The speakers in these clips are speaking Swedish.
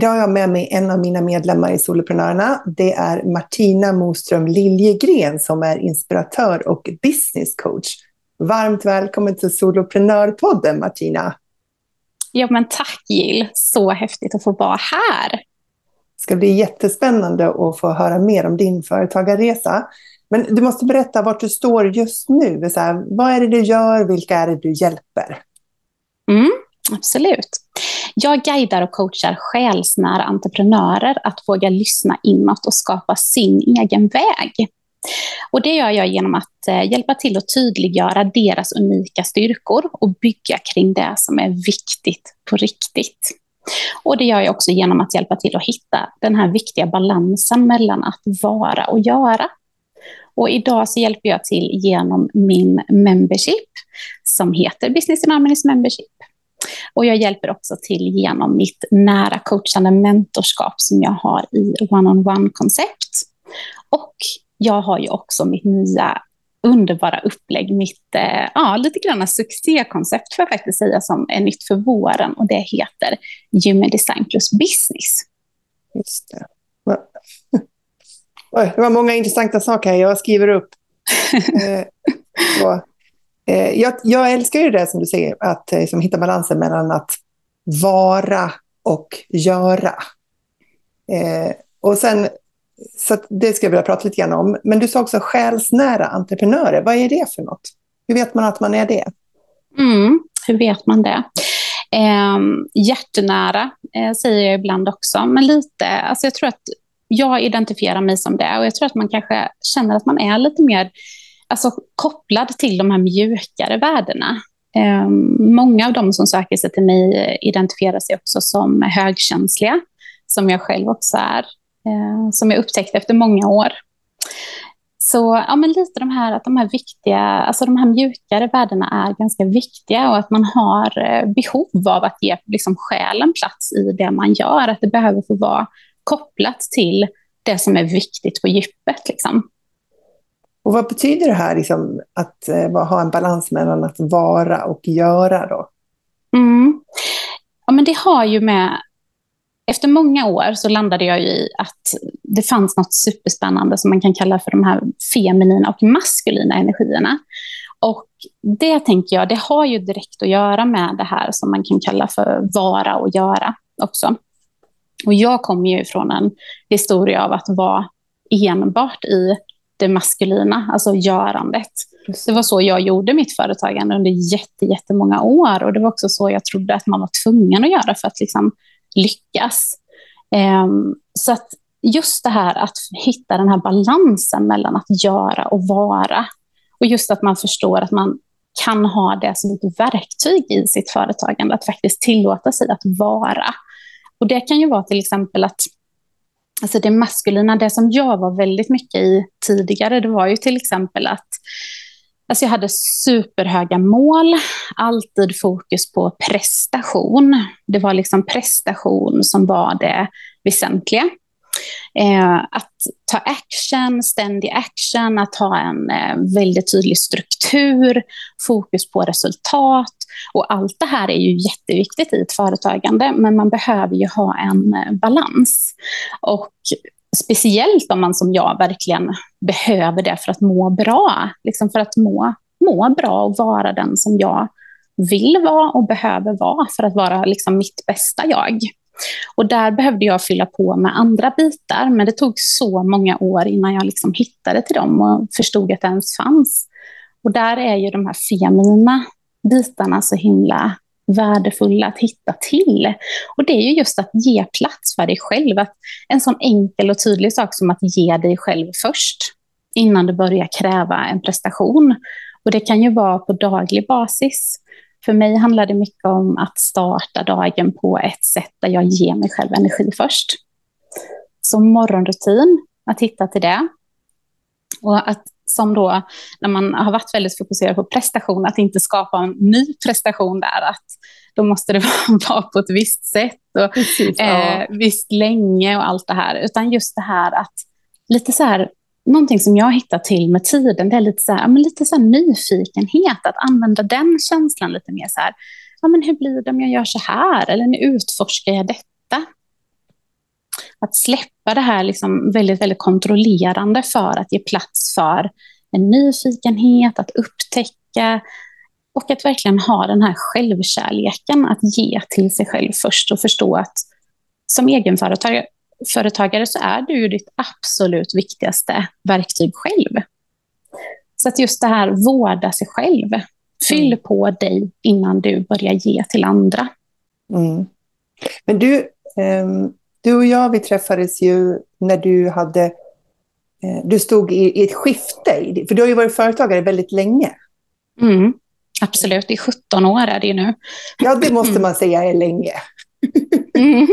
Idag har jag med mig en av mina medlemmar i Soloprenörerna. Det är Martina Moström Liljegren som är inspiratör och business coach. Varmt välkommen till Soloprenörpodden Martina. Ja men tack Jill, så häftigt att få vara här. Det ska bli jättespännande att få höra mer om din företagarresa. Men du måste berätta vart du står just nu. Så här, vad är det du gör? Vilka är det du hjälper? Mm, absolut. Jag guidar och coachar själsnära entreprenörer att våga lyssna inåt och skapa sin egen väg. Och det gör jag genom att eh, hjälpa till att tydliggöra deras unika styrkor och bygga kring det som är viktigt på riktigt. Och det gör jag också genom att hjälpa till att hitta den här viktiga balansen mellan att vara och göra. Och idag så hjälper jag till genom min membership som heter Business in Harmonies Membership. Och jag hjälper också till genom mitt nära coachande mentorskap som jag har i one-on-one-koncept. Och jag har ju också mitt nya underbara upplägg, mitt eh, ja, lite grann succékoncept får jag faktiskt säga som är nytt för våren och det heter Human Design plus Business. Just det. Oj, det var många intressanta saker. Jag skriver upp. eh, Eh, Eh, jag, jag, älskar ju det som du säger, att eh, liksom, hitta balansen mellan att vara och göra. Eh, och sen, så det skulle jag vilja prata lite grann om. Men du sa också själsnära entreprenörer. Vad är det för något? Hur vet man att man är det? Mm, hur vet man det? Eh, hjärtenära eh, säger jag ibland också, men lite, alltså jag tror att jag identifierar mig som det och jag tror att man kanske känner att man är lite mer alltså, kopplad till de här mjukare värdena. Eh, många av de som söker sig till mig identifierar sig också som högkänsliga, som jag själv också är, eh, som jag upptäckte efter många år. Så ja, men lite de här, att de här viktiga, alltså de här mjukare värdena är ganska viktiga och att man har eh, behov av att ge liksom, själen plats i det man gör, att det behöver få vara kopplat till det som är viktigt på djupet. Liksom. Och vad betyder det här liksom, att eh, ha en balans mellan att vara och göra? Då? Mm. Ja, men det har ju med... Efter många år så landade jag i att det fanns något superspännande som man kan kalla för de här feminina och maskulina energierna. Och det tänker jag, det har ju direkt att göra med det här som man kan kalla för vara och göra också. Och jag kommer ju från en historia av att vara enbart i det maskulina, alltså görandet. Det var så jag gjorde mitt företagande under jätte, jättemånga år. Och det var också så jag trodde att man var tvungen att göra för att liksom lyckas. Um, så att just det här att hitta den här balansen mellan att göra och vara. Och just att man förstår att man kan ha det som ett verktyg i sitt företagande, att faktiskt tillåta sig att vara. Och det kan ju vara till exempel att Alltså det maskulina, det som jag var väldigt mycket i tidigare, det var ju till exempel att alltså jag hade superhöga mål, alltid fokus på prestation. Det var liksom prestation som var det väsentliga. Eh, att ta action, ständig action, att ha en eh, väldigt tydlig struktur, fokus på resultat. Och allt det här är ju jätteviktigt i ett företagande, men man behöver ju ha en eh, balans. Och speciellt om man som jag verkligen behöver det för att må bra. Liksom för att må, må bra och vara den som jag vill vara och behöver vara för att vara liksom mitt bästa jag. Och där behövde jag fylla på med andra bitar, men det tog så många år innan jag liksom hittade till dem och förstod att det ens fanns. Och där är ju de här feminina bitarna så himla värdefulla att hitta till. Och det är ju just att ge plats för dig själv. Att en sån enkel och tydlig sak som att ge dig själv först, innan du börjar kräva en prestation. Och det kan ju vara på daglig basis. För mig handlar det mycket om att starta dagen på ett sätt där jag ger mig själv energi först. Så morgonrutin, att hitta till det. Och att som då, när man har varit väldigt fokuserad på prestation, att inte skapa en ny prestation där, att då måste det vara på ett visst sätt och Precis, ja. eh, visst länge och allt det här. Utan just det här att lite så här, någonting som jag har hittat till med tiden, det är lite så här, men lite så här nyfikenhet, att använda den känslan lite mer så här, ja, men hur blir det om jag gör så här? Eller nu utforskar jag detta. Att släppa det här liksom väldigt, väldigt kontrollerande för att ge plats för en nyfikenhet, att upptäcka och att verkligen ha den här självkärleken att ge till sig själv först och förstå att som egenföretagare så är du ditt absolut viktigaste verktyg själv. Så att just det här vårda sig själv, fyll mm. på dig innan du börjar ge till andra. Mm. Men du, um, du och jag, vi träffades ju när du hade eh, du stod i, i, ett skifte, för du har ju varit företagare väldigt länge. Mm. Absolut, i 17 år är det ju nu. Ja, det måste man säga är länge. Mm.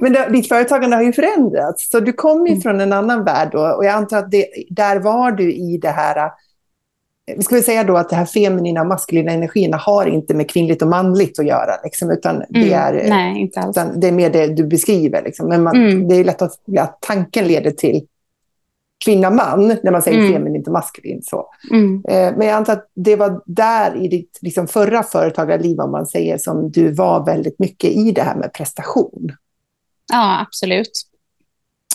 Men det, ditt företagande har ju förändrats, så du kom ju mm. från en annan värld då, och jag antar att det, där var du i det här vi ska väl säga då att det här feminina och maskulina energierna har inte med kvinnligt och manligt att göra. Liksom, utan det, mm, är, nej, inte alls. det är mer det du beskriver. Liksom. Men man, mm. det är lätt att, att tanken leder till kvinna-man när man säger mm. feminint och maskulint. Så. Mm. Eh, men jag antar att det var där i ditt liksom, förra företagarliv, om man säger, som du var väldigt mycket i det här med prestation. Ja, absolut.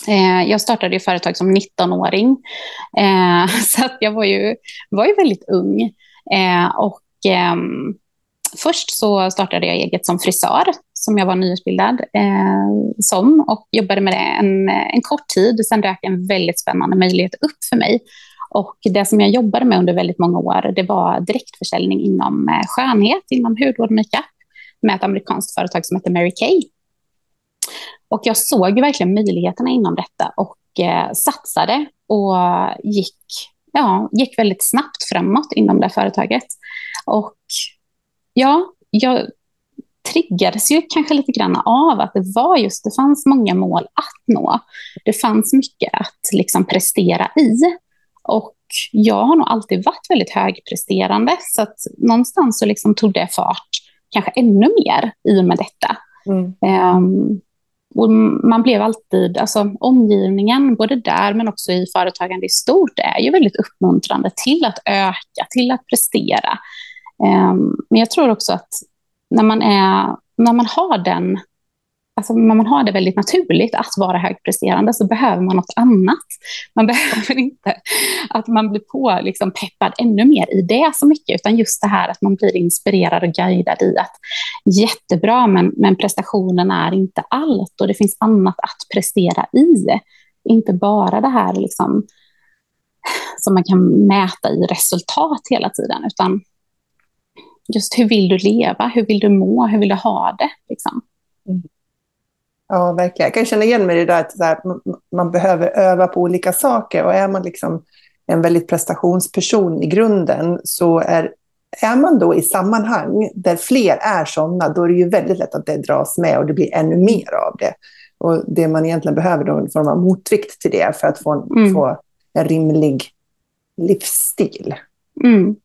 Eh, jag startade ju företag som 19-åring, eh, så att jag var ju, var ju väldigt ung. Eh, och, ehm, först så startade jag eget som frisör, som jag var nyutbildad eh, som, och jobbade med det en, en kort tid. Sen dök en väldigt spännande möjlighet upp för mig. Och det som jag jobbade med under väldigt många år, det var direktförsäljning inom eh, skönhet, inom hudvård och makeup, med ett amerikanskt företag som heter Mary Kay. Och jag såg verkligen möjligheterna inom detta och eh, satsade och gick, ja, gick väldigt snabbt framåt inom det företaget. Och ja, jag triggades ju kanske lite grann av att det var just, det fanns många mål att nå. Det fanns mycket att liksom prestera i. Och jag har nog alltid varit väldigt högpresterande, så att någonstans så liksom tog det fart, kanske ännu mer i och med detta. Mm. Um, och man blev alltid, alltså omgivningen, både där men också i företagande i stort, är ju väldigt uppmuntrande till att öka, till att prestera. Um, men jag tror också att när man, är, när man har den Alltså när man har det väldigt naturligt att vara högpresterande så behöver man något annat. Man behöver inte att man blir på, liksom, peppad ännu mer i det så mycket, utan just det här att man blir inspirerad och guidad i att jättebra, men, men prestationen är inte allt och det finns annat att prestera i. Inte bara det här liksom, som man kan mäta i resultat hela tiden, utan just hur vill du leva, hur vill du må, hur vill du ha det? Liksom. Mm. Ja, verkligen. Jag kan känna igen mig i det där att här, man behöver öva på olika saker. Och är man liksom en väldigt prestationsperson i grunden så är, är man då i sammanhang där fler är sådana, då är det ju väldigt lätt att det dras med och det blir ännu mer av det. Och det man egentligen behöver då är en form av motvikt till det för att få en, mm. få en rimlig livsstil. Mm.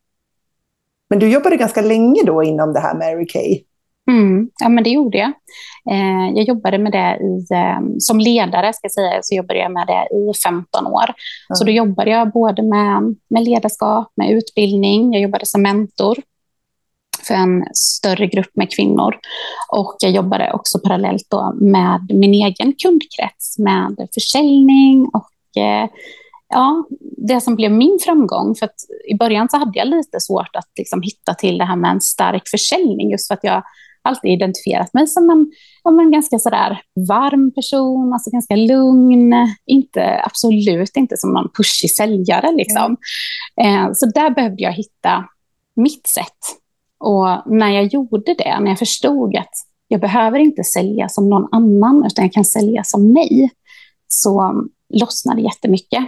Men du jobbade ganska länge då inom det här Mary Kay. Mm, ja, men det gjorde jag. Eh, jag jobbade med det i, eh, som ledare, ska jag säga, så jobbade jag med det i 15 år. Mm. Så då jobbade jag både med, med ledarskap, med utbildning, jag jobbade som mentor för en större grupp med kvinnor. Och jag jobbade också parallellt då med min egen kundkrets, med försäljning och eh, ja, det som blev min framgång, för att i början så hade jag lite svårt att liksom hitta till det här med en stark försäljning, just för att jag alltid identifierat mig som en, som en ganska sådär varm person, alltså ganska lugn, inte, absolut inte som någon pushig säljare. Liksom. Mm. Eh, så där behövde jag hitta mitt sätt. Och när jag gjorde det, när jag förstod att jag behöver inte sälja som någon annan, utan jag kan sälja som mig, så lossnade jättemycket.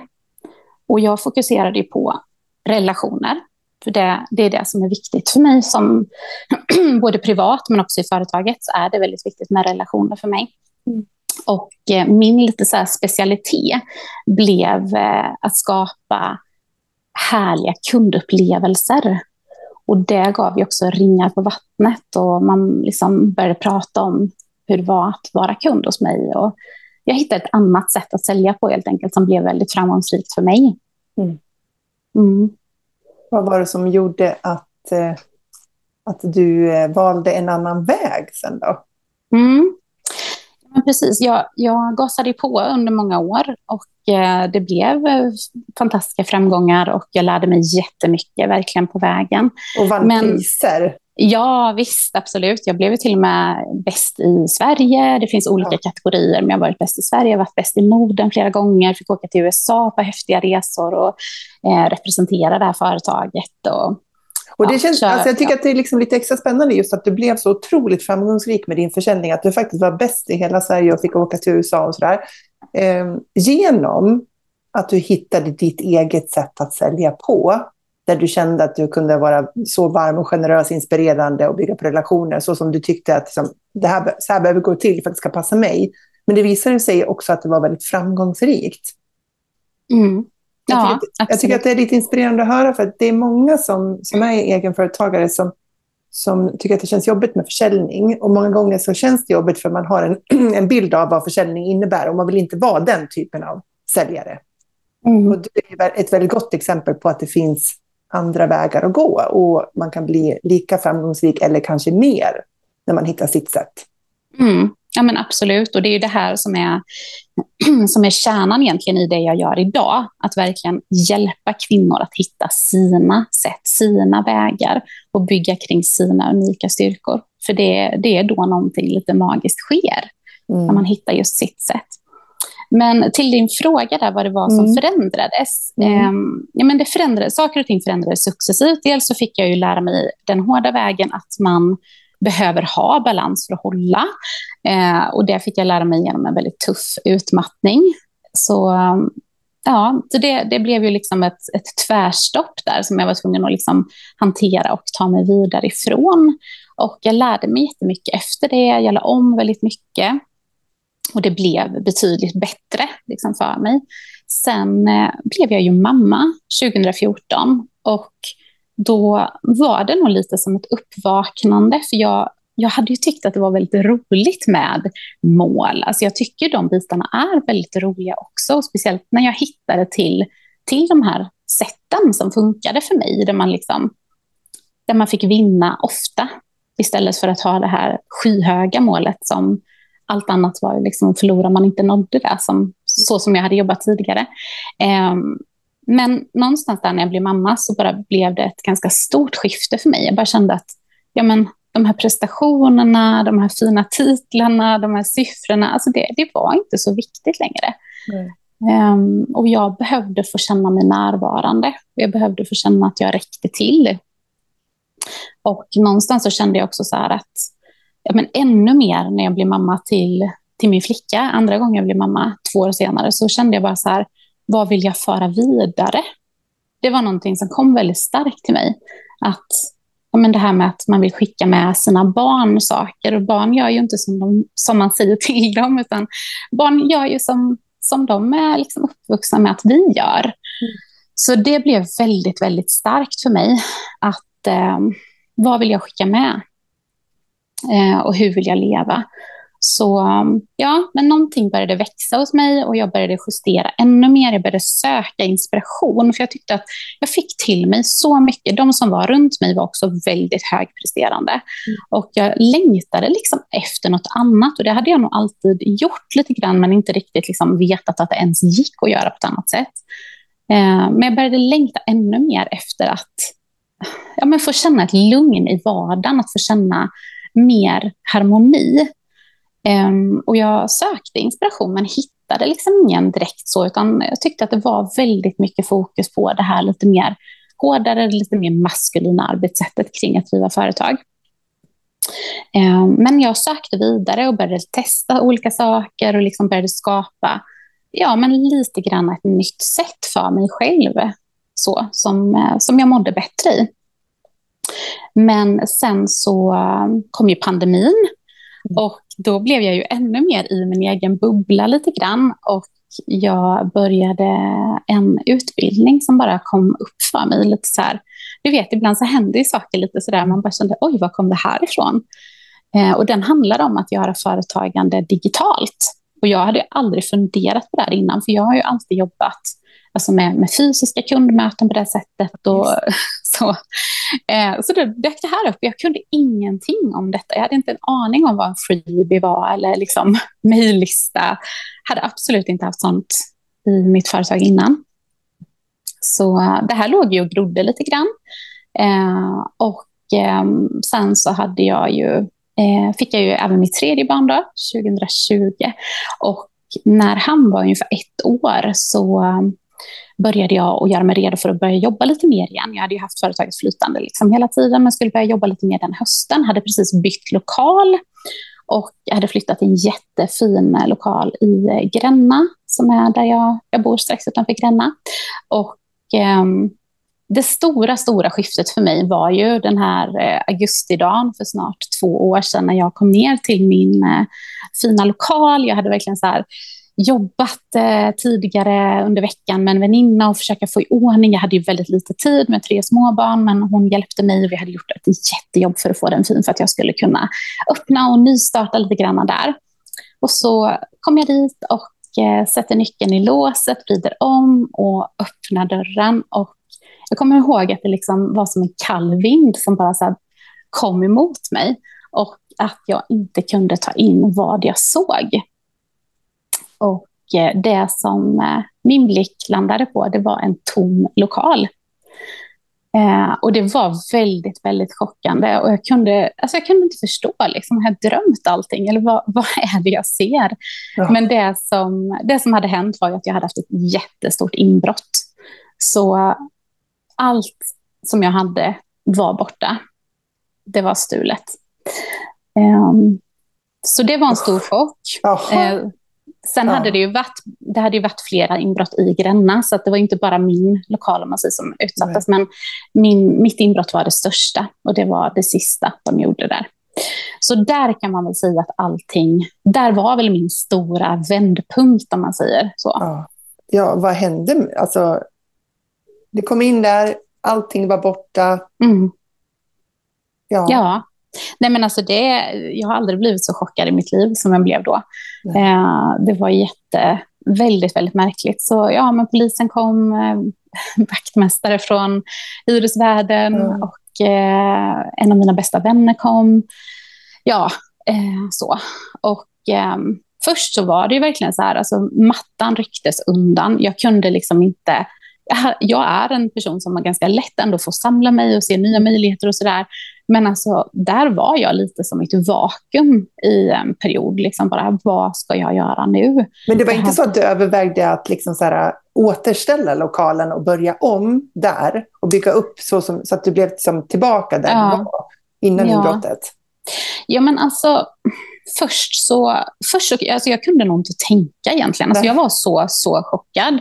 Och jag fokuserade ju på relationer. För det, det är det som är viktigt för mig, som både privat men också i företaget, så är det väldigt viktigt med relationer för mig. Mm. Och eh, min lite så specialitet blev eh, att skapa härliga kundupplevelser. Och det gav ju också ringar på vattnet och man liksom började prata om hur det var att vara kund hos mig. Och jag hittade ett annat sätt att sälja på helt enkelt som blev väldigt framgångsrikt för mig. Mm. Mm. Vad var det som gjorde att, eh, att du eh, valde en annan väg sen då? Mm. Precis, jag, jag gasade på under många år och eh, det blev eh, fantastiska framgångar och jag lärde mig jättemycket verkligen på vägen. Och vann Men, priser? Ja, visst, absolut. Jag blev till och med bäst i Sverige. Det finns olika ja. kategorier, men jag har varit bäst i Sverige, jag har varit bäst i Norden flera gånger, fick åka till USA på häftiga resor och eh, representera det här företaget. Och, och det känns, alltså jag tycker att det är liksom lite extra spännande just att du blev så otroligt framgångsrik med din försäljning, att du faktiskt var bäst i hela Sverige och fick åka till USA och sådär. Eh, genom att du hittade ditt eget sätt att sälja på, där du kände att du kunde vara så varm och generös, inspirerande och bygga på relationer, så som du tyckte att liksom, det här, så här behöver gå till för att det ska passa mig. Men det visade sig också att det var väldigt framgångsrikt. Mm. Jag, ja, tycker, jag tycker att det är lite inspirerande att höra, för att det är många som, som är egenföretagare som, som tycker att det känns jobbigt med försäljning. Och många gånger så känns det jobbigt för man har en, en bild av vad försäljning innebär och man vill inte vara den typen av säljare. Mm. Och det är ett väldigt gott exempel på att det finns andra vägar att gå och man kan bli lika framgångsrik eller kanske mer när man hittar sitt sätt. Mm. Ja, men absolut. Och det är ju det här som är, som är kärnan egentligen i det jag gör idag. Att verkligen hjälpa kvinnor att hitta sina sätt, sina vägar och bygga kring sina unika styrkor. För det, det är då någonting lite magiskt sker, mm. när man hittar just sitt sätt. Men till din fråga där vad det var som mm. förändrades. Mm. Eh, ja, men det förändrades, saker och ting förändrades successivt. Dels så fick jag ju lära mig den hårda vägen att man behöver ha balans för att hålla. Eh, och det fick jag lära mig genom en väldigt tuff utmattning. Så, um, ja, så det, det blev ju liksom ett, ett tvärstopp där som jag var tvungen att liksom hantera och ta mig vidare ifrån. Och jag lärde mig jättemycket efter det. Jag lade om väldigt mycket. Och det blev betydligt bättre liksom, för mig. Sen eh, blev jag ju mamma 2014 och då var det nog lite som ett uppvaknande. För jag, jag hade ju tyckt att det var väldigt roligt med mål. Alltså jag tycker de bitarna är väldigt roliga också. Speciellt när jag hittade till, till de här sätten som funkade för mig. Där man, liksom, där man fick vinna ofta. Istället för att ha det här skyhöga målet som allt annat var liksom, förlorar man inte nådde det, som, så som jag hade jobbat tidigare. Um, men någonstans där när jag blev mamma så bara blev det ett ganska stort skifte för mig. Jag bara kände att ja, men, de här prestationerna, de här fina titlarna, de här siffrorna, alltså det, det var inte så viktigt längre. Mm. Um, och jag behövde få känna mig närvarande. Jag behövde få känna att jag räckte till. Och någonstans så kände jag också så här att ja, men ännu mer när jag blev mamma till, till min flicka, andra gången jag blev mamma två år senare, så kände jag bara så här, vad vill jag föra vidare? Det var någonting som kom väldigt starkt till mig. Att ja, men det här med att man vill skicka med sina barn saker. Och barn gör ju inte som, de, som man säger till dem, utan barn gör ju som, som de är liksom uppvuxna med att vi gör. Mm. Så det blev väldigt, väldigt starkt för mig. Att eh, vad vill jag skicka med? Eh, och hur vill jag leva? Så ja, men någonting började växa hos mig och jag började justera ännu mer. Jag började söka inspiration för jag tyckte att jag fick till mig så mycket. De som var runt mig var också väldigt högpresterande mm. och jag längtade liksom efter något annat och det hade jag nog alltid gjort lite grann men inte riktigt liksom vetat att det ens gick att göra på ett annat sätt. Eh, men jag började längta ännu mer efter att ja, men få känna ett lugn i vardagen, att få känna mer harmoni. Um, och jag sökte inspiration men hittade liksom ingen direkt så, utan jag tyckte att det var väldigt mycket fokus på det här lite mer hårdare, lite mer maskulina arbetssättet kring att driva företag. Ehm, men jag sökte vidare och började testa olika saker och liksom började skapa ja, men lite grann ett nytt sätt för mig själv så, som, eh, som jag mådde bättre i. Men sen så eh, kom ju pandemin mm. Mm. och då blev jag ju ännu mer i min egen bubbla lite grann och jag började en utbildning som bara kom upp för mig. Lite så här, du vet, ibland så händer ju saker lite sådär, man bara kände, oj, var kom det här ifrån? Eh, och den handlar om att göra företagande digitalt. Och jag hade aldrig funderat på det här innan, för jag har ju alltid jobbat alltså med, med fysiska kundmöten på det sättet. Och, så eh, så då dök det här upp. Jag kunde ingenting om detta. Jag hade inte en aning om vad en freebie var eller liksom mejllista. hade absolut inte haft sånt i mitt företag innan. Så det här låg ju och grodde lite grann. Eh, och eh, sen så hade jag ju, eh, fick jag ju även mitt tredje barn då, 2020. Och när han var ungefär ett år så började jag att göra mig redo för att börja jobba lite mer igen. Jag hade ju haft företaget flytande liksom hela tiden, men skulle börja jobba lite mer den hösten. Hade precis bytt lokal och hade flyttat till en jättefin lokal i eh, Gränna, som är där jag, jag bor strax utanför Gränna. Och eh, det stora, stora skiftet för mig var ju den här eh, augustidagen för snart två år sedan när jag kom ner till min eh, fina lokal. Jag hade verkligen så här, jobbat eh, tidigare under veckan med en väninna och försöka få i ordning. Jag hade ju väldigt lite tid med tre småbarn, men hon hjälpte mig och vi hade gjort ett jättejobb för att få den fin för att jag skulle kunna öppna och nystarta lite grann där. Och så kom jag dit och eh, sätter nyckeln i låset, vrider om och öppnar dörren. Och jag kommer ihåg att det liksom var som en kall vind som bara så kom emot mig och att jag inte kunde ta in vad jag såg. Och eh, det som eh, min blick landade på, det var en tom lokal. Eh, och det var väldigt, väldigt chockande. Och jag kunde, alltså jag kunde inte förstå, liksom, har jag drömt allting? Eller vad, vad är det jag ser? Ja. Men det som, det som hade hänt var att jag hade haft ett jättestort inbrott. Så allt som jag hade var borta. Det var stulet. Um, så det var en stor chock. Uh, Sen ja. hade det ju varit, det hade ju varit flera inbrott i Gränna, så att det var inte bara min lokal om man säger, som utsattes, Nej. men min, mitt inbrott var det största och det var det sista de gjorde där. Så där kan man väl säga att allting, där var väl min stora vändpunkt om man säger så. Ja, ja vad hände? Alltså, det kom in där, allting var borta. Mm. Ja. ja. Nej, men alltså det, jag har aldrig blivit så chockad i mitt liv som jag blev då. Eh, det var jätte, väldigt, väldigt märkligt. Så ja, men polisen kom, eh, vaktmästare från hyresvärden mm. och eh, en av mina bästa vänner kom. Ja, eh, så. Och ehm, först så var det verkligen så här, alltså mattan rycktes undan. Jag kunde liksom inte jag är en person som har ganska lätt ändå får samla mig och se nya möjligheter och sådär. Men alltså, där var jag lite som ett vakuum i en period. Liksom bara, vad ska jag göra nu? Men det var inte så att du övervägde att liksom så här, återställa lokalen och börja om där och bygga upp så, som, så att du blev liksom tillbaka där ja. du var innan ja. inbrottet? Ja, men alltså först så, först så alltså jag kunde nog inte tänka egentligen. Alltså jag var så, så chockad.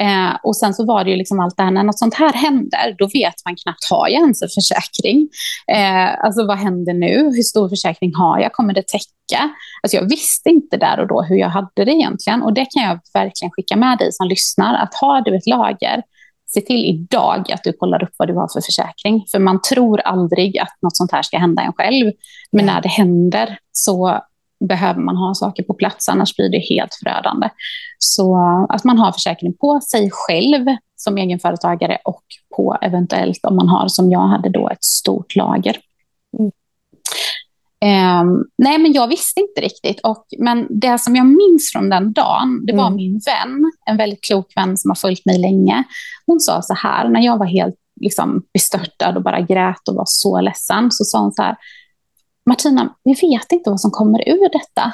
Eh, och sen så var det ju liksom allt det här, när något sånt här händer, då vet man knappt, har jag ens en försäkring? Eh, alltså vad händer nu? Hur stor försäkring har jag? Kommer det täcka? Alltså jag visste inte där och då hur jag hade det egentligen. Och det kan jag verkligen skicka med dig som lyssnar, att har du ett lager, se till idag att du kollar upp vad du har för försäkring. För man tror aldrig att något sånt här ska hända en själv. Men när det händer så behöver man ha saker på plats, annars blir det helt förödande. Så att man har försäkring på sig själv som egenföretagare och på eventuellt om man har, som jag hade då, ett stort lager. Mm. Um, nej, men jag visste inte riktigt. Och, men det som jag minns från den dagen, det var mm. min vän, en väldigt klok vän som har följt mig länge. Hon sa så här, när jag var helt liksom, bestörtad och bara grät och var så ledsen, så sa hon så här, Martina, vi vet inte vad som kommer ur detta.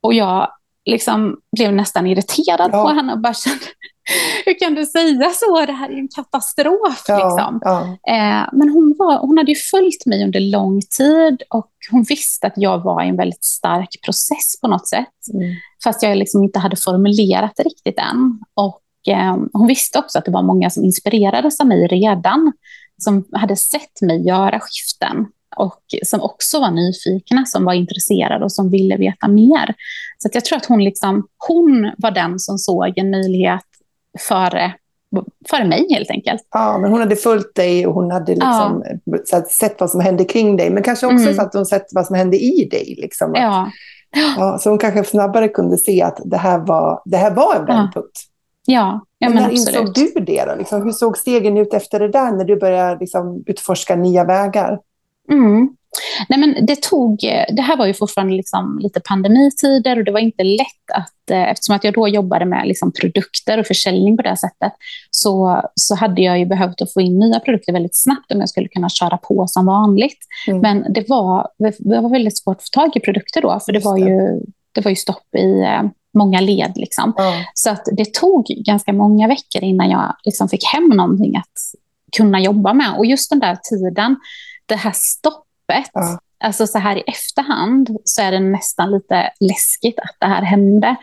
Och jag liksom blev nästan irriterad ja. på henne och bara kände, hur kan du säga så? Det här är en katastrof. Ja, liksom. ja. Eh, men hon, var, hon hade ju följt mig under lång tid och hon visste att jag var i en väldigt stark process på något sätt. Mm. Fast jag liksom inte hade formulerat det riktigt än. Och eh, hon visste också att det var många som inspirerades av mig redan, som hade sett mig göra skiften. och som också var nyfikna, som var intresserade och som ville veta mer. Så jag tror att hon, liksom, hon var den som såg en möjlighet före för mig helt enkelt. Ja, men hon hade följt dig och hon hade liksom ja. sett vad som hände kring dig. Men kanske också mm. så att hon sett vad som hände i dig. Liksom, att, ja. ja. Så hon kanske snabbare kunde se att det här var, det här var en vändpunkt. Ja, ja men, men när insåg du det? Då? Liksom, hur såg stegen ut efter det där när du började liksom, utforska nya vägar? Mm. Nej, men det, tog, det här var ju fortfarande liksom lite pandemitider och det var inte lätt att, eh, eftersom att jag då jobbade med liksom produkter och försäljning på det sättet, så, så hade jag ju behövt att få in nya produkter väldigt snabbt om jag skulle kunna köra på som vanligt. Mm. Men det var, det var väldigt svårt att få tag i produkter då, för det var, ju, det var ju stopp i eh, många led. Liksom. Mm. Så att det tog ganska många veckor innan jag liksom fick hem någonting att kunna jobba med. Och just den där tiden, det här stoppet öppet. Ja. Alltså så här i efterhand så är det nästan lite läskigt att det här hände.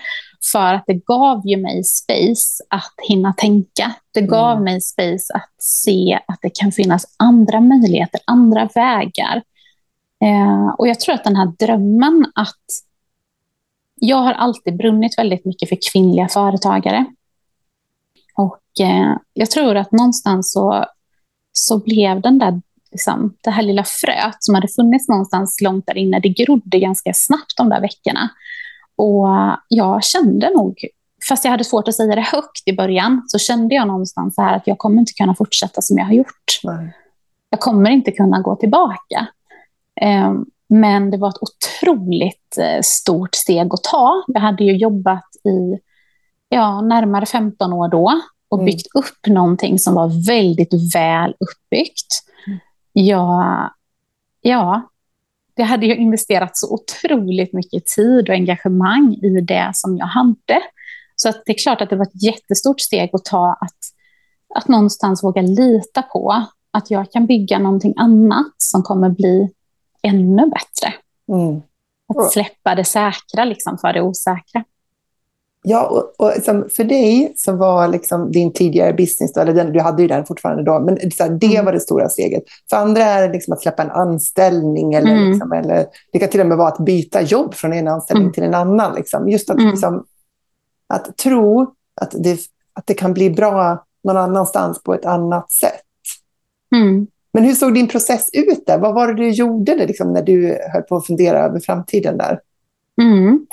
För att det gav ju mig space att hinna tänka. Det gav mm. mig space att se att det kan finnas andra möjligheter, andra vägar. Eh, och jag tror att den här drömmen att... Jag har alltid brunnit väldigt mycket för kvinnliga företagare. Och eh, jag tror att någonstans så, så blev den där liksom, det här lilla fröet som hade funnits någonstans långt där inne, det grodde ganska snabbt de där veckorna. Och jag kände nog, fast jag hade svårt att säga det högt i början, så kände jag någonstans här att jag kommer inte kunna fortsätta som jag har gjort. Nej. Jag kommer inte kunna gå tillbaka. Um, men det var ett otroligt uh, stort steg att ta. Jag hade ju jobbat i ja, närmare 15 år då och mm. byggt mm. upp någonting som var väldigt väl uppbyggt. Ja, ja, det hade ju investerat så otroligt mycket tid och engagemang i det som jag hade. Så att det är klart att det var ett jättestort steg att ta att, att någonstans våga lita på att jag kan bygga någonting annat som kommer bli ännu bättre. Mm. Att släppa det säkra liksom för det osäkra. Ja, och, och liksom för dig som var liksom din tidigare business, då, eller den, du hade ju den fortfarande då, men så här, det mm. var det stora steget. För andra är det liksom att släppa en anställning eller, mm. liksom, eller det kan till och med vara att byta jobb från en anställning mm. till en annan. Liksom. Just att, mm. liksom, att tro att det, att det kan bli bra någon annanstans på ett annat sätt. Mm. Men hur såg din process ut där? Vad var det du gjorde det, liksom, när du höll på att fundera över framtiden där? Mm.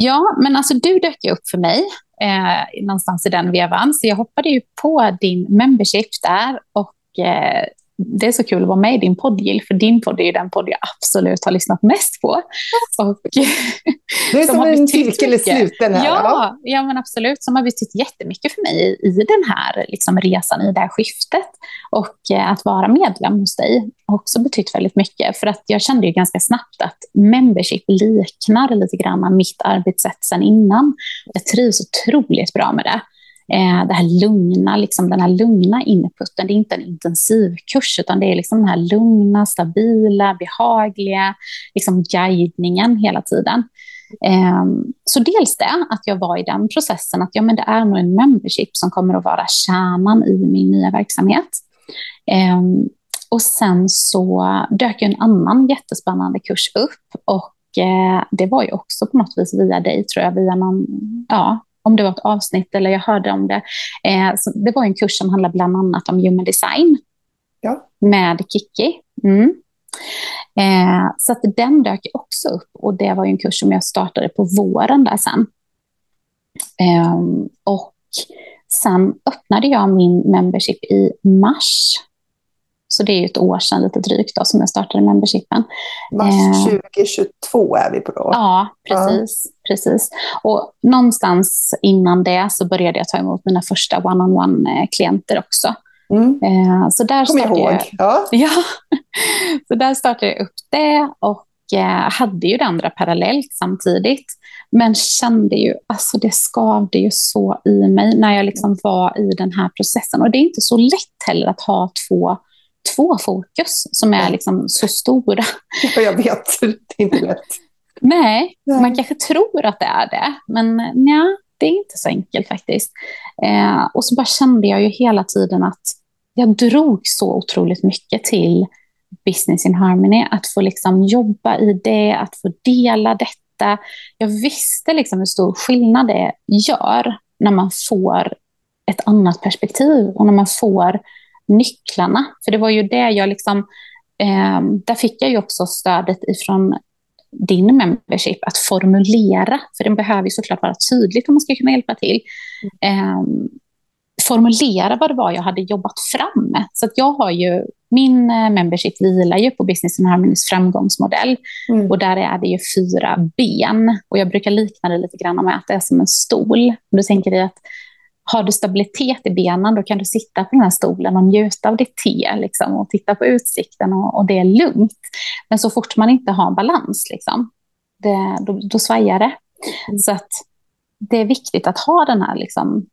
Ja, men alltså du dök ju upp för mig eh, någonstans i den vevan, så jag hoppade ju på din membership där och eh, det är så kul att vara med i din podd, Jill, för din podd är ju den podd jag absolut har lyssnat mest på. Och, det är som en cirkel i sluten här. Ja, ja, men absolut. Som har betytt jättemycket för mig i den här liksom, resan, i det här skiftet. Och eh, att vara medlem hos dig har också betytt väldigt mycket. För att jag kände ju ganska snabbt att membership liknar lite grann mitt arbetssätt sen innan. Jag trivs otroligt bra med det Eh, det här lugna, liksom den här lugna inputen. Det är inte en intensivkurs, utan det är liksom den här lugna, stabila, behagliga liksom guidningen hela tiden. Ehm, så dels det, att jag var i den processen, att ja, men det är nog en membership som kommer att vara kärnan i min nya verksamhet. Ehm, och sen så dök en annan jättespännande kurs upp och eh, det var ju också på något vis via dig, tror jag, via någon, ja, om det var ett avsnitt eller jag hörde om det. Eh, det var en kurs som handlade bland annat om human design ja. med Kiki. Mm. Eh, så att den dök också upp och det var en kurs som jag startade på våren där sen. Eh, och sen öppnade jag min membership i mars så det är ett år sedan lite drygt då, som jag startade membershipen. Mars 2022 eh, är vi på då. Ja, precis. Ja. Precis. Och någonstans innan det så började jag ta emot mina första one-on-one-klienter också. Mm. Eh, så där Kom startade jag, ihåg. Ja. ja. så där startade jag upp det och eh, hade ju det andra parallellt samtidigt. Men kände ju, alltså det skavde ju så i mig när jag liksom var i den här processen. Och det är inte så lätt heller att ha två två fokus som är liksom så stora. Ja, jag vet, det är inte lätt. Nej, nej, man kanske tror att det är det, men nej, det är inte så enkelt faktiskt. Eh, och så bara kände jag ju hela tiden att jag drog så otroligt mycket till Business in Harmony, att få liksom jobba i det, att få dela detta. Jag visste liksom hur stor skillnad det gör när man får ett annat perspektiv och när man får nycklarna. För det var ju det jag liksom, eh, där fick jag ju också stödet ifrån din membership att formulera, för den behöver ju såklart vara tydligt om man ska kunna hjälpa till. Eh, formulera vad det var jag hade jobbat fram. Så att jag har ju, min eh, membership vilar ju på Business and Harmonys framgångsmodell. Mm. Och där är det ju fyra ben. Och jag brukar likna det lite grann med att det är som en stol. du tänker dig att har du stabilitet i benen, då kan du sitta på den här stolen och njuta av ditt te liksom, och titta på utsikten och, och, det är lugnt. Men så fort man inte har balans, liksom, det, då, då svajar det. Mm. Så att det är viktigt att ha den här liksom,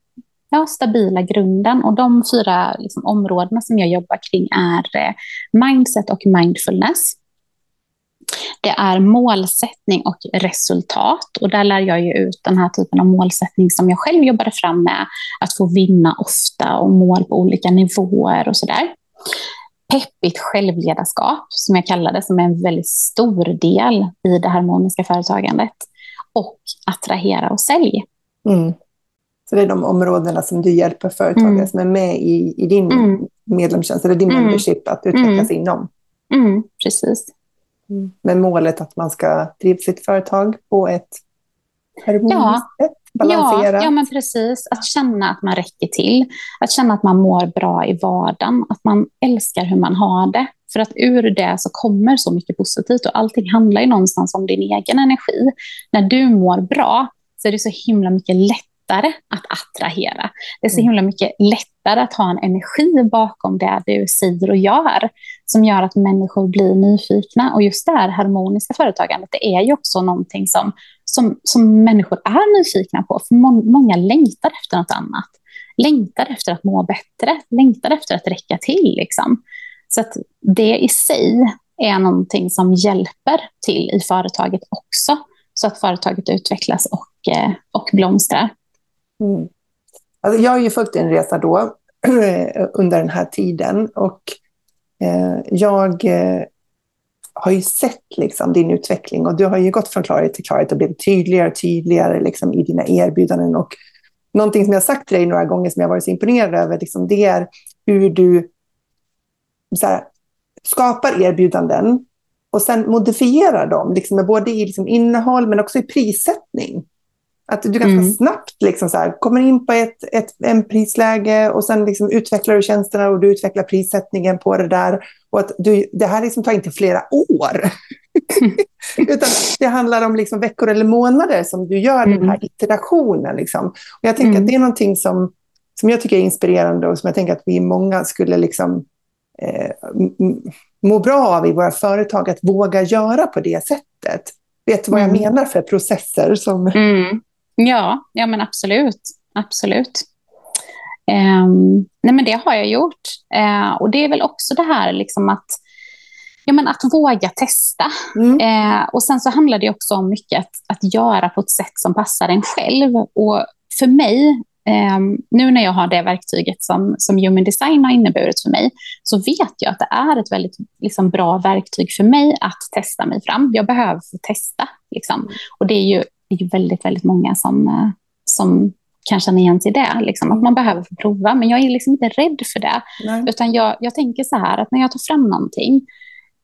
ja, stabila grunden. Och de fyra liksom, områdena som jag jobbar kring är eh, mindset och mindfulness. Det är målsättning och resultat. Och där lär jag ju ut den här typen av målsättning som jag själv jobbade fram med. Att få vinna ofta och mål på olika nivåer och sådär. Peppigt självledarskap, som jag kallar det, som är en väldigt stor del i det harmoniska företagandet. Och attrahera och sälj. Mm. Så det är de områdena som du hjälper företagare mm. som är med i, i din mm. medlemstjänst, eller din mm. membership, att utvecklas mm. inom. Mm, precis. Mm. Med målet att man ska driva sitt företag på ett harmoniskt ja. sätt. Ja, ja, men precis. Att känna att man räcker till. Att känna att man mår bra i vardagen. Att man älskar hur man har det. För att ur det så kommer så mycket positivt och allting handlar ju någonstans om din egen energi. När du mår bra så är det så himla mycket lätt lättare att attrahera. Det är så mm. himla mycket lättare att ha en energi bakom det du säger och gör som gör att människor blir nyfikna. Och just det här harmoniska företagandet, det är ju också någonting som, som, som människor är nyfikna på. För må, många längtar efter något annat. Längtar efter att må bättre, längtar efter att räcka till. Liksom. Så att det i sig är någonting som hjälper till i företaget också, så att företaget utvecklas och, eh, och blomstrar. Mm. Alltså jag har ju följt din resa då under den här tiden och Eh, jag eh, har ju sett liksom, din utveckling och du har ju gått från klarhet till klarhet och blivit tydligare och tydligare liksom, i dina erbjudanden. Och någonting som jag har sagt till dig några gånger som jag varit så imponerad över, liksom, det är hur du här, skapar erbjudanden och sen modifierar dem, liksom, både i liksom, innehåll men också i prissättning. Att du ganska mm. snabbt liksom så här, kommer in på ett, ett en prisläge och sen liksom utvecklar du tjänsterna och du utvecklar prissättningen på det där. Och att du, det här liksom tar inte flera år. Utan det handlar om liksom veckor eller månader som du gör mm. den här iterationen. Liksom. Och jag tänker mm. att det är någonting som, som jag tycker är inspirerande och som jag tänker att vi många skulle liksom, eh, må bra av i våra företag, att våga göra på det sättet. Vet du vad jag mm. menar för processer? Som... Mm. Ja, ja men absolut. absolut. Um, nej men det har jag gjort. Uh, och det är väl också det här liksom att, ja men att våga testa. Mm. Uh, och sen så handlar det också om mycket att, att göra på ett sätt som passar en själv. Och för mig, um, nu när jag har det verktyget som, som human design har inneburit för mig, så vet jag att det är ett väldigt liksom, bra verktyg för mig att testa mig fram. Jag behöver få testa. Liksom. Mm. Och det är ju är väldigt, väldigt många som, eh, som kan känna igen sig i det. Liksom, att man behöver få prova. Men jag är liksom inte rädd för det. Nej. Utan jag, jag tänker så här, att när jag tar fram någonting,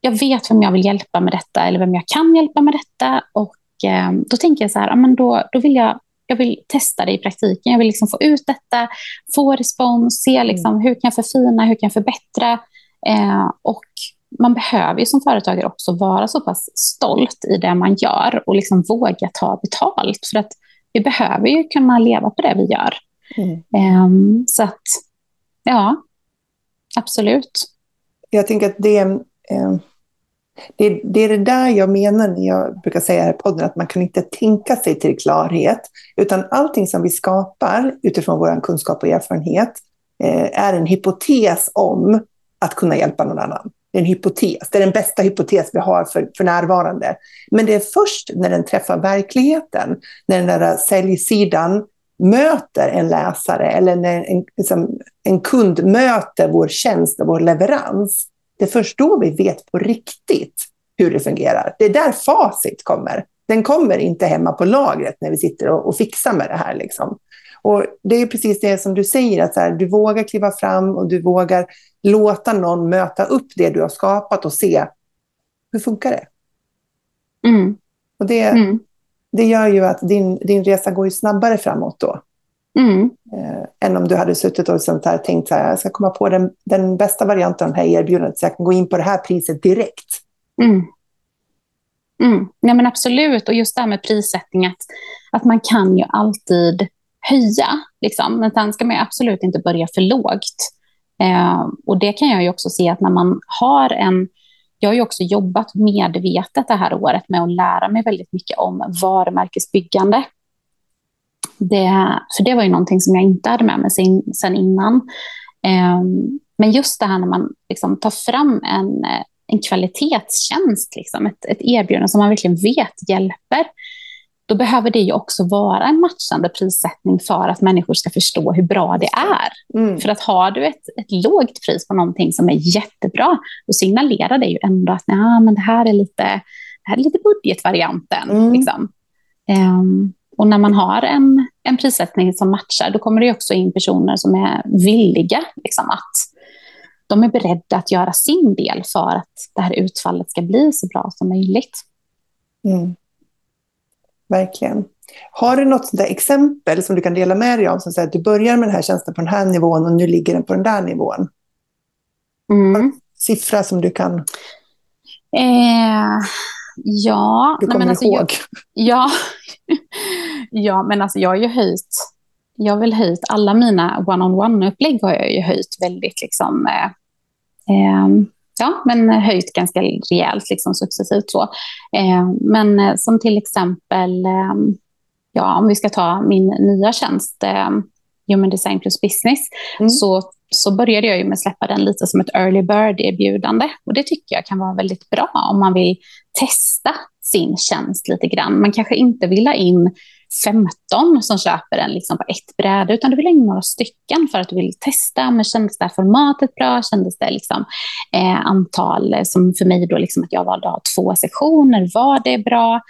jag vet vem jag vill hjälpa med detta eller vem jag kan hjälpa med detta. Och eh, då tänker jag så här, men då, då vill jag, jag vill testa det i praktiken. Jag vill liksom få ut detta, få respons, se liksom, hur kan jag förfina, hur kan jag förbättra. Eh, och man behöver ju som företagare också vara så pass stolt i det man gör och liksom våga ta betalt. För att vi behöver ju kunna leva på det vi gör. Mm. Um, så att, ja, absolut. Jag tänker att det, eh, det, det, är det där jag menar när jag brukar säga här i podden, att man kan inte tänka sig till klarhet, utan allting som vi skapar utifrån vår kunskap och erfarenhet eh, är en hypotes om att kunna hjälpa någon annan. Det är en hypotes. Det är den bästa hypotes vi har för, för närvarande. Men det är först när den träffar verkligheten, när den där säljsidan möter en läsare eller när en, liksom, en kund möter vår tjänst och vår leverans. Det är först då vi vet på riktigt hur det fungerar. Det är där facit kommer. Den kommer inte hemma på lagret när vi sitter och, och fixar med det här. Liksom. Och Det är precis det som du säger, att här, du vågar kliva fram och du vågar låta någon möta upp det du har skapat och se hur funkar det. Mm. Och det, mm. det gör ju att din, din resa går ju snabbare framåt då. Mm. Eh, än om du hade suttit och sånt här, tänkt så här, jag ska komma på den, den bästa varianten av det här erbjudandet så jag kan gå in på det här priset direkt. Mm. Mm. Ja, men absolut, och just det här med prissättning, att, att man kan ju alltid höja, liksom. men sen ska man absolut inte börja för lågt. Eh, och det kan jag ju också se att när man har en jag har ju också jobbat medvetet det här året med att lära mig väldigt mycket om varumärkesbyggande. Det, för det var ju någonting som jag inte hade med mig sen, sen innan. Eh, men just det här när man liksom tar fram en, en kvalitetstjänst, liksom, ett, ett erbjudande som man verkligen vet hjälper, då behöver det ju också vara en matchande prissättning för att människor ska förstå hur bra det är. Mm. För att har du ett, ett lågt pris på någonting som är jättebra, då signalerar det ju ändå att nah, men det här är lite, det här är lite budgetvarianten. Mm. Liksom. Um, och när man har en, en prissättning som matchar, då kommer det också in personer som är villiga liksom, att de är beredda att göra sin del för att det här utfallet ska bli så bra som möjligt. Mm. Verkligen. Har du något sånt exempel som du kan dela med dig av, som säger att du börjar med den här tjänsten på den här nivån och nu ligger den på den där nivån? Mm. Siffra som du kan... Eh, ja. Du kommer nej, alltså, ihåg? Jag, ja. ja, men alltså jag har ju höjt, jag har väl höjt alla mina one-on-one-upplägg har jag ju höjt väldigt liksom, eh, eh, ja, men höjt ganska rejält liksom, successivt. Så. Eh, men eh, som till exempel, eh, ja, om vi ska ta min nya tjänst, Human Design plus Business, mm. så, så började jag ju med att släppa den lite som ett early bird-erbjudande. Och det tycker jag kan vara väldigt bra om man vill testa sin tjänst lite grann. Man kanske inte vill ha in 15 som köper den liksom på ett bräde, utan du vill ha in några stycken för att du vill testa. Men kändes det här formatet bra? Kändes det liksom, eh, antal, eh, som för mig då liksom att jag valde att ha två sektioner, var det bra?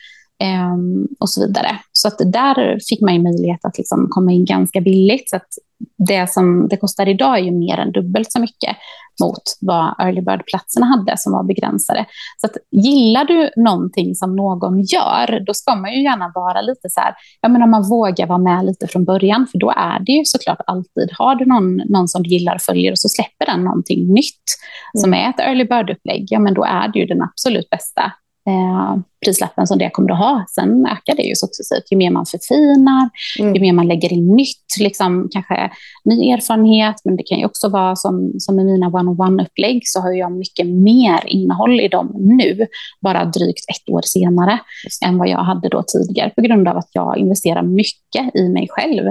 Eh, och så vidare. Så att där fick man ju möjlighet att liksom komma in ganska billigt. Så att det som det kostar idag är ju mer än dubbelt så mycket mot vad early bird-platserna hade som var begränsade. Så att, gillar du någonting som någon gör, då ska man ju gärna vara lite så här, ja men om man vågar vara med lite från början, för då är det ju såklart alltid, har du någon, någon som du gillar och följer och så släpper den någonting nytt mm. som är ett early bird-upplägg, ja men då är det ju den absolut bästa eh, prislappen som det kommer att ha. Sen ökar det ju successivt. Ju mer man förfinar, mm. ju mer man lägger in nytt, liksom, kanske ny erfarenhet, men det kan ju också vara som, som i mina one-on-one-upplägg så har jag mycket mer innehåll i dem nu, bara drygt ett år senare, än vad jag hade då tidigare, på grund av att jag investerar mycket i mig själv.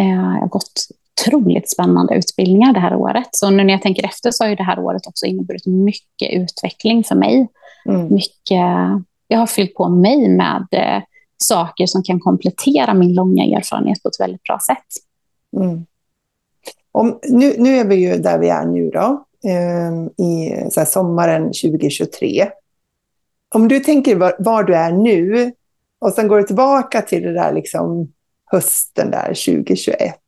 Eh, jag har gått otroligt spännande utbildningar det här året. Så nu när jag tänker efter så har det här året också inneburit mycket utveckling för mig. Mm. Mycket, jag har fyllt på mig med eh, saker som kan komplettera min långa erfarenhet på ett väldigt bra sätt. Mm. Om, nu, nu är vi ju där vi är nu då, eh, i så sommaren 2023. Om du tänker var, var, du är nu och sen går du tillbaka till det där liksom hösten där 2021.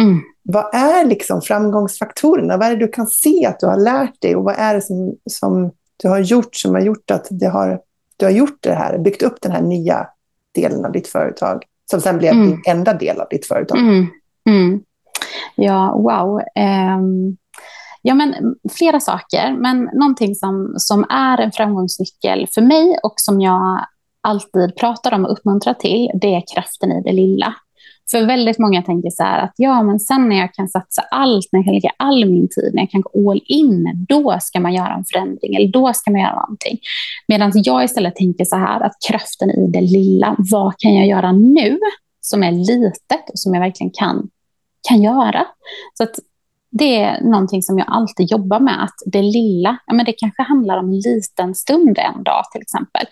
Mm. Vad är liksom framgångsfaktorerna? Vad är det du kan se att du har lärt dig och vad är det som, som du har gjort som har gjort att det har, du har gjort det här, byggt upp den här nya delen av ditt företag, som sen blev mm. din enda del av ditt företag? Mm. Mm. Ja, wow. Um, ja, men flera saker, men någonting som, som är en framgångsnyckel för mig och som jag alltid pratar om och uppmuntrar till, det är kraften i det lilla. För väldigt många tänker så här att ja, men sen när jag kan satsa allt, när jag kan lägga all min tid, när jag kan gå all in, då ska man göra en förändring eller då ska man göra någonting. Medan jag istället tänker så här att kraften i det lilla, vad kan jag göra nu som är litet och som jag verkligen kan, kan göra? Så att det är någonting som jag alltid jobbar med, att det lilla, ja, men det kanske handlar om en liten stund en dag till exempel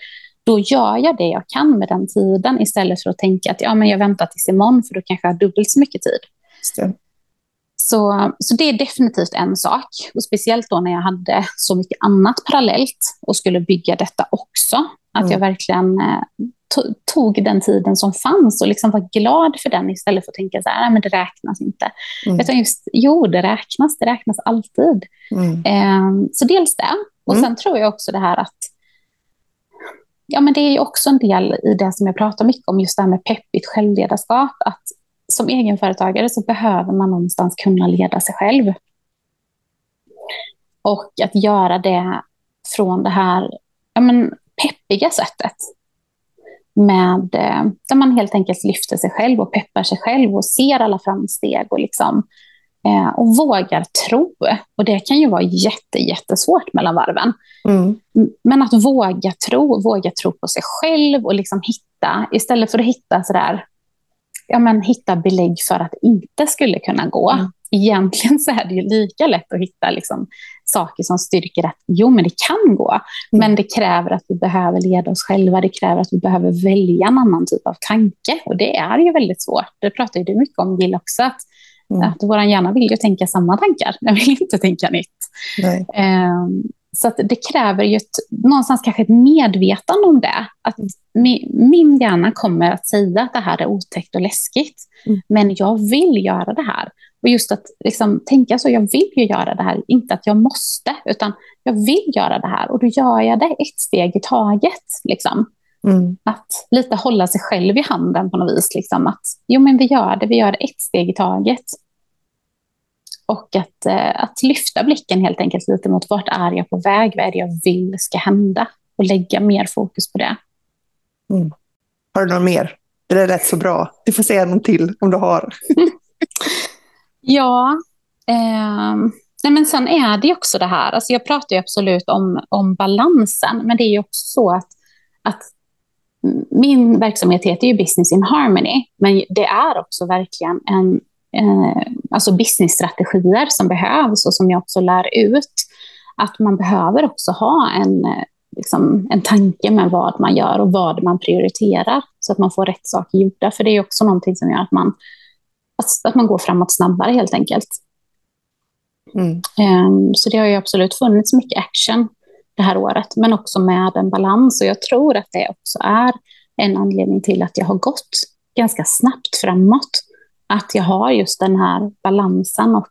då gör jag det jag kan med den tiden istället för att tänka att ja, men jag väntar tills imorgon för då kanske jag har dubbelt så mycket tid. Så, så det är definitivt en sak. Och speciellt då när jag hade så mycket annat parallellt och skulle bygga detta också. Att mm. jag verkligen eh, tog den tiden som fanns och liksom var glad för den istället för att tänka så här, men det räknas inte. Mm. Utan just, jo, det räknas, det räknas alltid. Mm. Eh, så dels det. Och mm. sen tror jag också det här att Ja, men det är också en del i det som jag pratar mycket om, just det här med peppigt självledarskap. Att som egenföretagare så behöver man någonstans kunna leda sig själv. Och att göra det från det här ja, men, peppiga sättet. Med, eh, där man helt enkelt lyfter sig själv och peppar sig själv och ser alla framsteg och, liksom, eh, och vågar tro. Och det kan ju vara jätte, jättesvårt mellan varven. Mm. Men att våga tro, våga tro på sig själv och liksom hitta, istället för att hitta sådär ja, men, hitta belägg för att det inte skulle kunna gå. Mm. Egentligen så är det ju lika lätt att hitta liksom, saker som styrker att jo, men det kan gå. Mm. Men det kräver att vi behöver leda oss själva. Det kräver att vi behöver välja en annan typ av tanke. Och det är ju väldigt svårt. Det pratar ju du mycket om, Jill, också. Att, mm. att vår hjärna vill ju tänka samma tankar. Den vill inte tänka nytt. Um, så det kräver ju ett, någonstans kanske ett medvetande om det. Att mi, min hjärna kommer att säga att det här är otäckt och läskigt, mm. men jag vill göra det här. Och just att liksom, tänka så, jag vill ju göra det här, inte att jag måste, utan jag vill göra det här och då gör jag det ett steg i taget. Liksom. Mm. Att lite hålla sig själv i handen på något vis. Liksom. Att jo, men vi gör det, vi gör det ett steg i taget. Och att, eh, att lyfta blicken helt enkelt lite mot vart är jag på väg, vad är det jag vill ska hända och lägga mer fokus på det. Mm. Har du något mer? Det är rätt så bra. Du får säga något till om du har. ja, eh, nej men sen är det också det här, alltså jag pratar ju absolut om, om balansen, men det är ju också så att, att min verksamhet heter ju Business in Harmony, men det är också verkligen en eh, alltså businessstrategier som behövs och som jag också lär ut. Att man behöver också ha en, eh, liksom, en tanke med vad man gör och vad man prioriterar så att man får rätt saker gjorda. För det är också någonting som gör att man, att, att man går framåt snabbare helt enkelt. Mm. Um, så det har ju absolut funnits mycket action det här året, men också med en balans. Och jag tror att det också är en anledning till att jag har gått ganska snabbt framåt att jag har just den här balansen och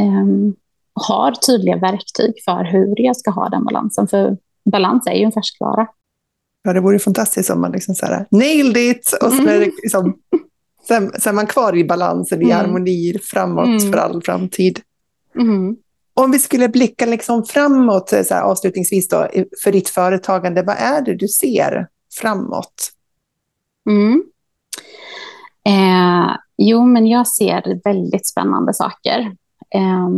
um, har tydliga verktyg för hur jag ska ha den balansen. För balans är ju en färskvara. Ja, det vore fantastiskt om man liksom så här, nailed it! Och så, är, det liksom, sen, sen är man kvar i balansen, i mm. harmoni, framåt mm. för all framtid. Mm. Om vi skulle blicka liksom framåt, så här, avslutningsvis då, för ditt företagande, vad är det du ser framåt? Mm. Eh, jo, men jag ser väldigt spännande saker eh,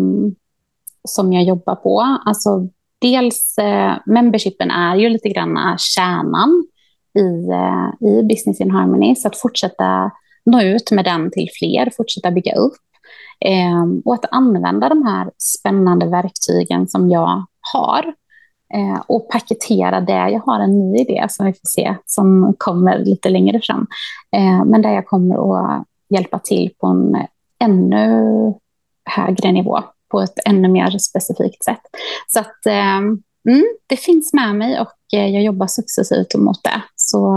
som jag jobbar på. Alltså, dels eh, membershipen är ju lite grann kärnan i, eh, i Business in Harmony, så att fortsätta nå ut med den till fler, fortsätta bygga upp. Ehm, och att använda de här spännande verktygen som jag har eh, och paketera det. Jag har en ny idé som vi får se, som kommer lite längre fram. Ehm, men där jag kommer att hjälpa till på en ännu högre nivå, på ett ännu mer specifikt sätt. Så att, ehm, mm, det finns med mig och eh, jag jobbar successivt mot det. Så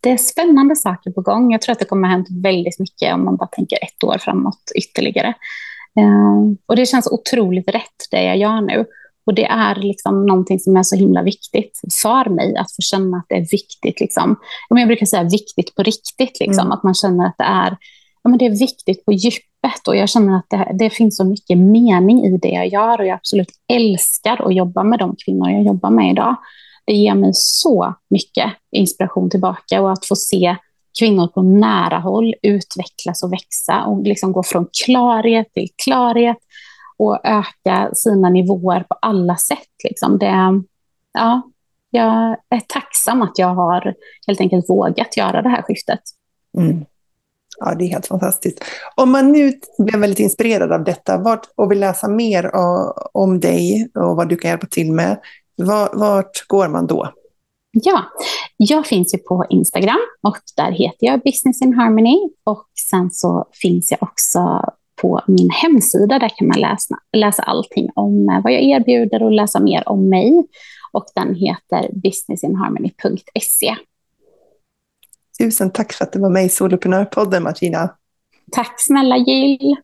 det är spännande saker på gång. Jag tror att det kommer att hänt väldigt mycket om man bara tänker ett år framåt ytterligare. Eh, och det känns otroligt rätt det jag gör nu. Och det är liksom någonting som är så himla viktigt för mig, att få känna att det är viktigt. Liksom. Jag brukar säga viktigt på riktigt, liksom. Mm. att man känner att det är, ja, men det är viktigt på djupet. Och jag känner att det, det, finns så mycket mening i det jag gör och jag absolut älskar att jobba med de kvinnor jag jobbar med idag. Det ger mig så mycket inspiration tillbaka och att få se kvinnor på nära håll utvecklas och växa och liksom gå från klarhet till klarhet och öka sina nivåer på alla sätt. Liksom. Det, ja, jag är tacksam att jag har helt enkelt vågat göra det här skiftet. Mm. Ja, det är helt fantastiskt. Om man nu blir väldigt inspirerad av detta vart, och vill läsa mer eh, om dig och vad du kan hjälpa till med, vart går man då? Ja, jag finns ju på Instagram och där heter jag Business in Harmony och sen så finns jag också på min hemsida. Där kan man läsa, läsa allting om eh, vad jag erbjuder och läsa mer om mig. Och den heter businessinharmony.se. Tusen tack för att du var med i Soloprenörpodden, Martina. Tack snälla Jill.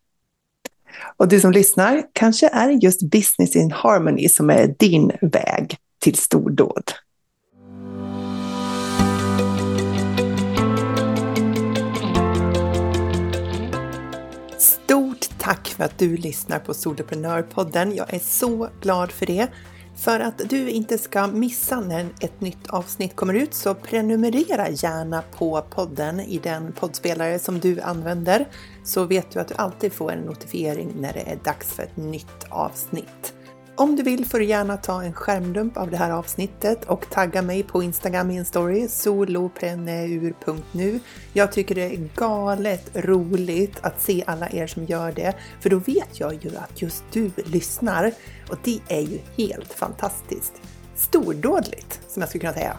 Och du som lyssnar, kanske är det just Business in Harmony som är din väg till stordåd. Stort tack för att du lyssnar på Soloprenörpodden. Jag är så glad för det. För att du inte ska missa när ett nytt avsnitt kommer ut så prenumerera gärna på podden i den poddspelare som du använder så vet du att du alltid får en notifiering när det är dags för ett nytt avsnitt. Om du vill får du gärna ta en skärmdump av det här avsnittet och tagga mig på Instagram i en story, solopreneur.nu. Jag tycker det är galet roligt att se alla er som gör det, för då vet jag ju att just du lyssnar och det är ju helt fantastiskt. Stordådligt, som jag skulle kunna säga.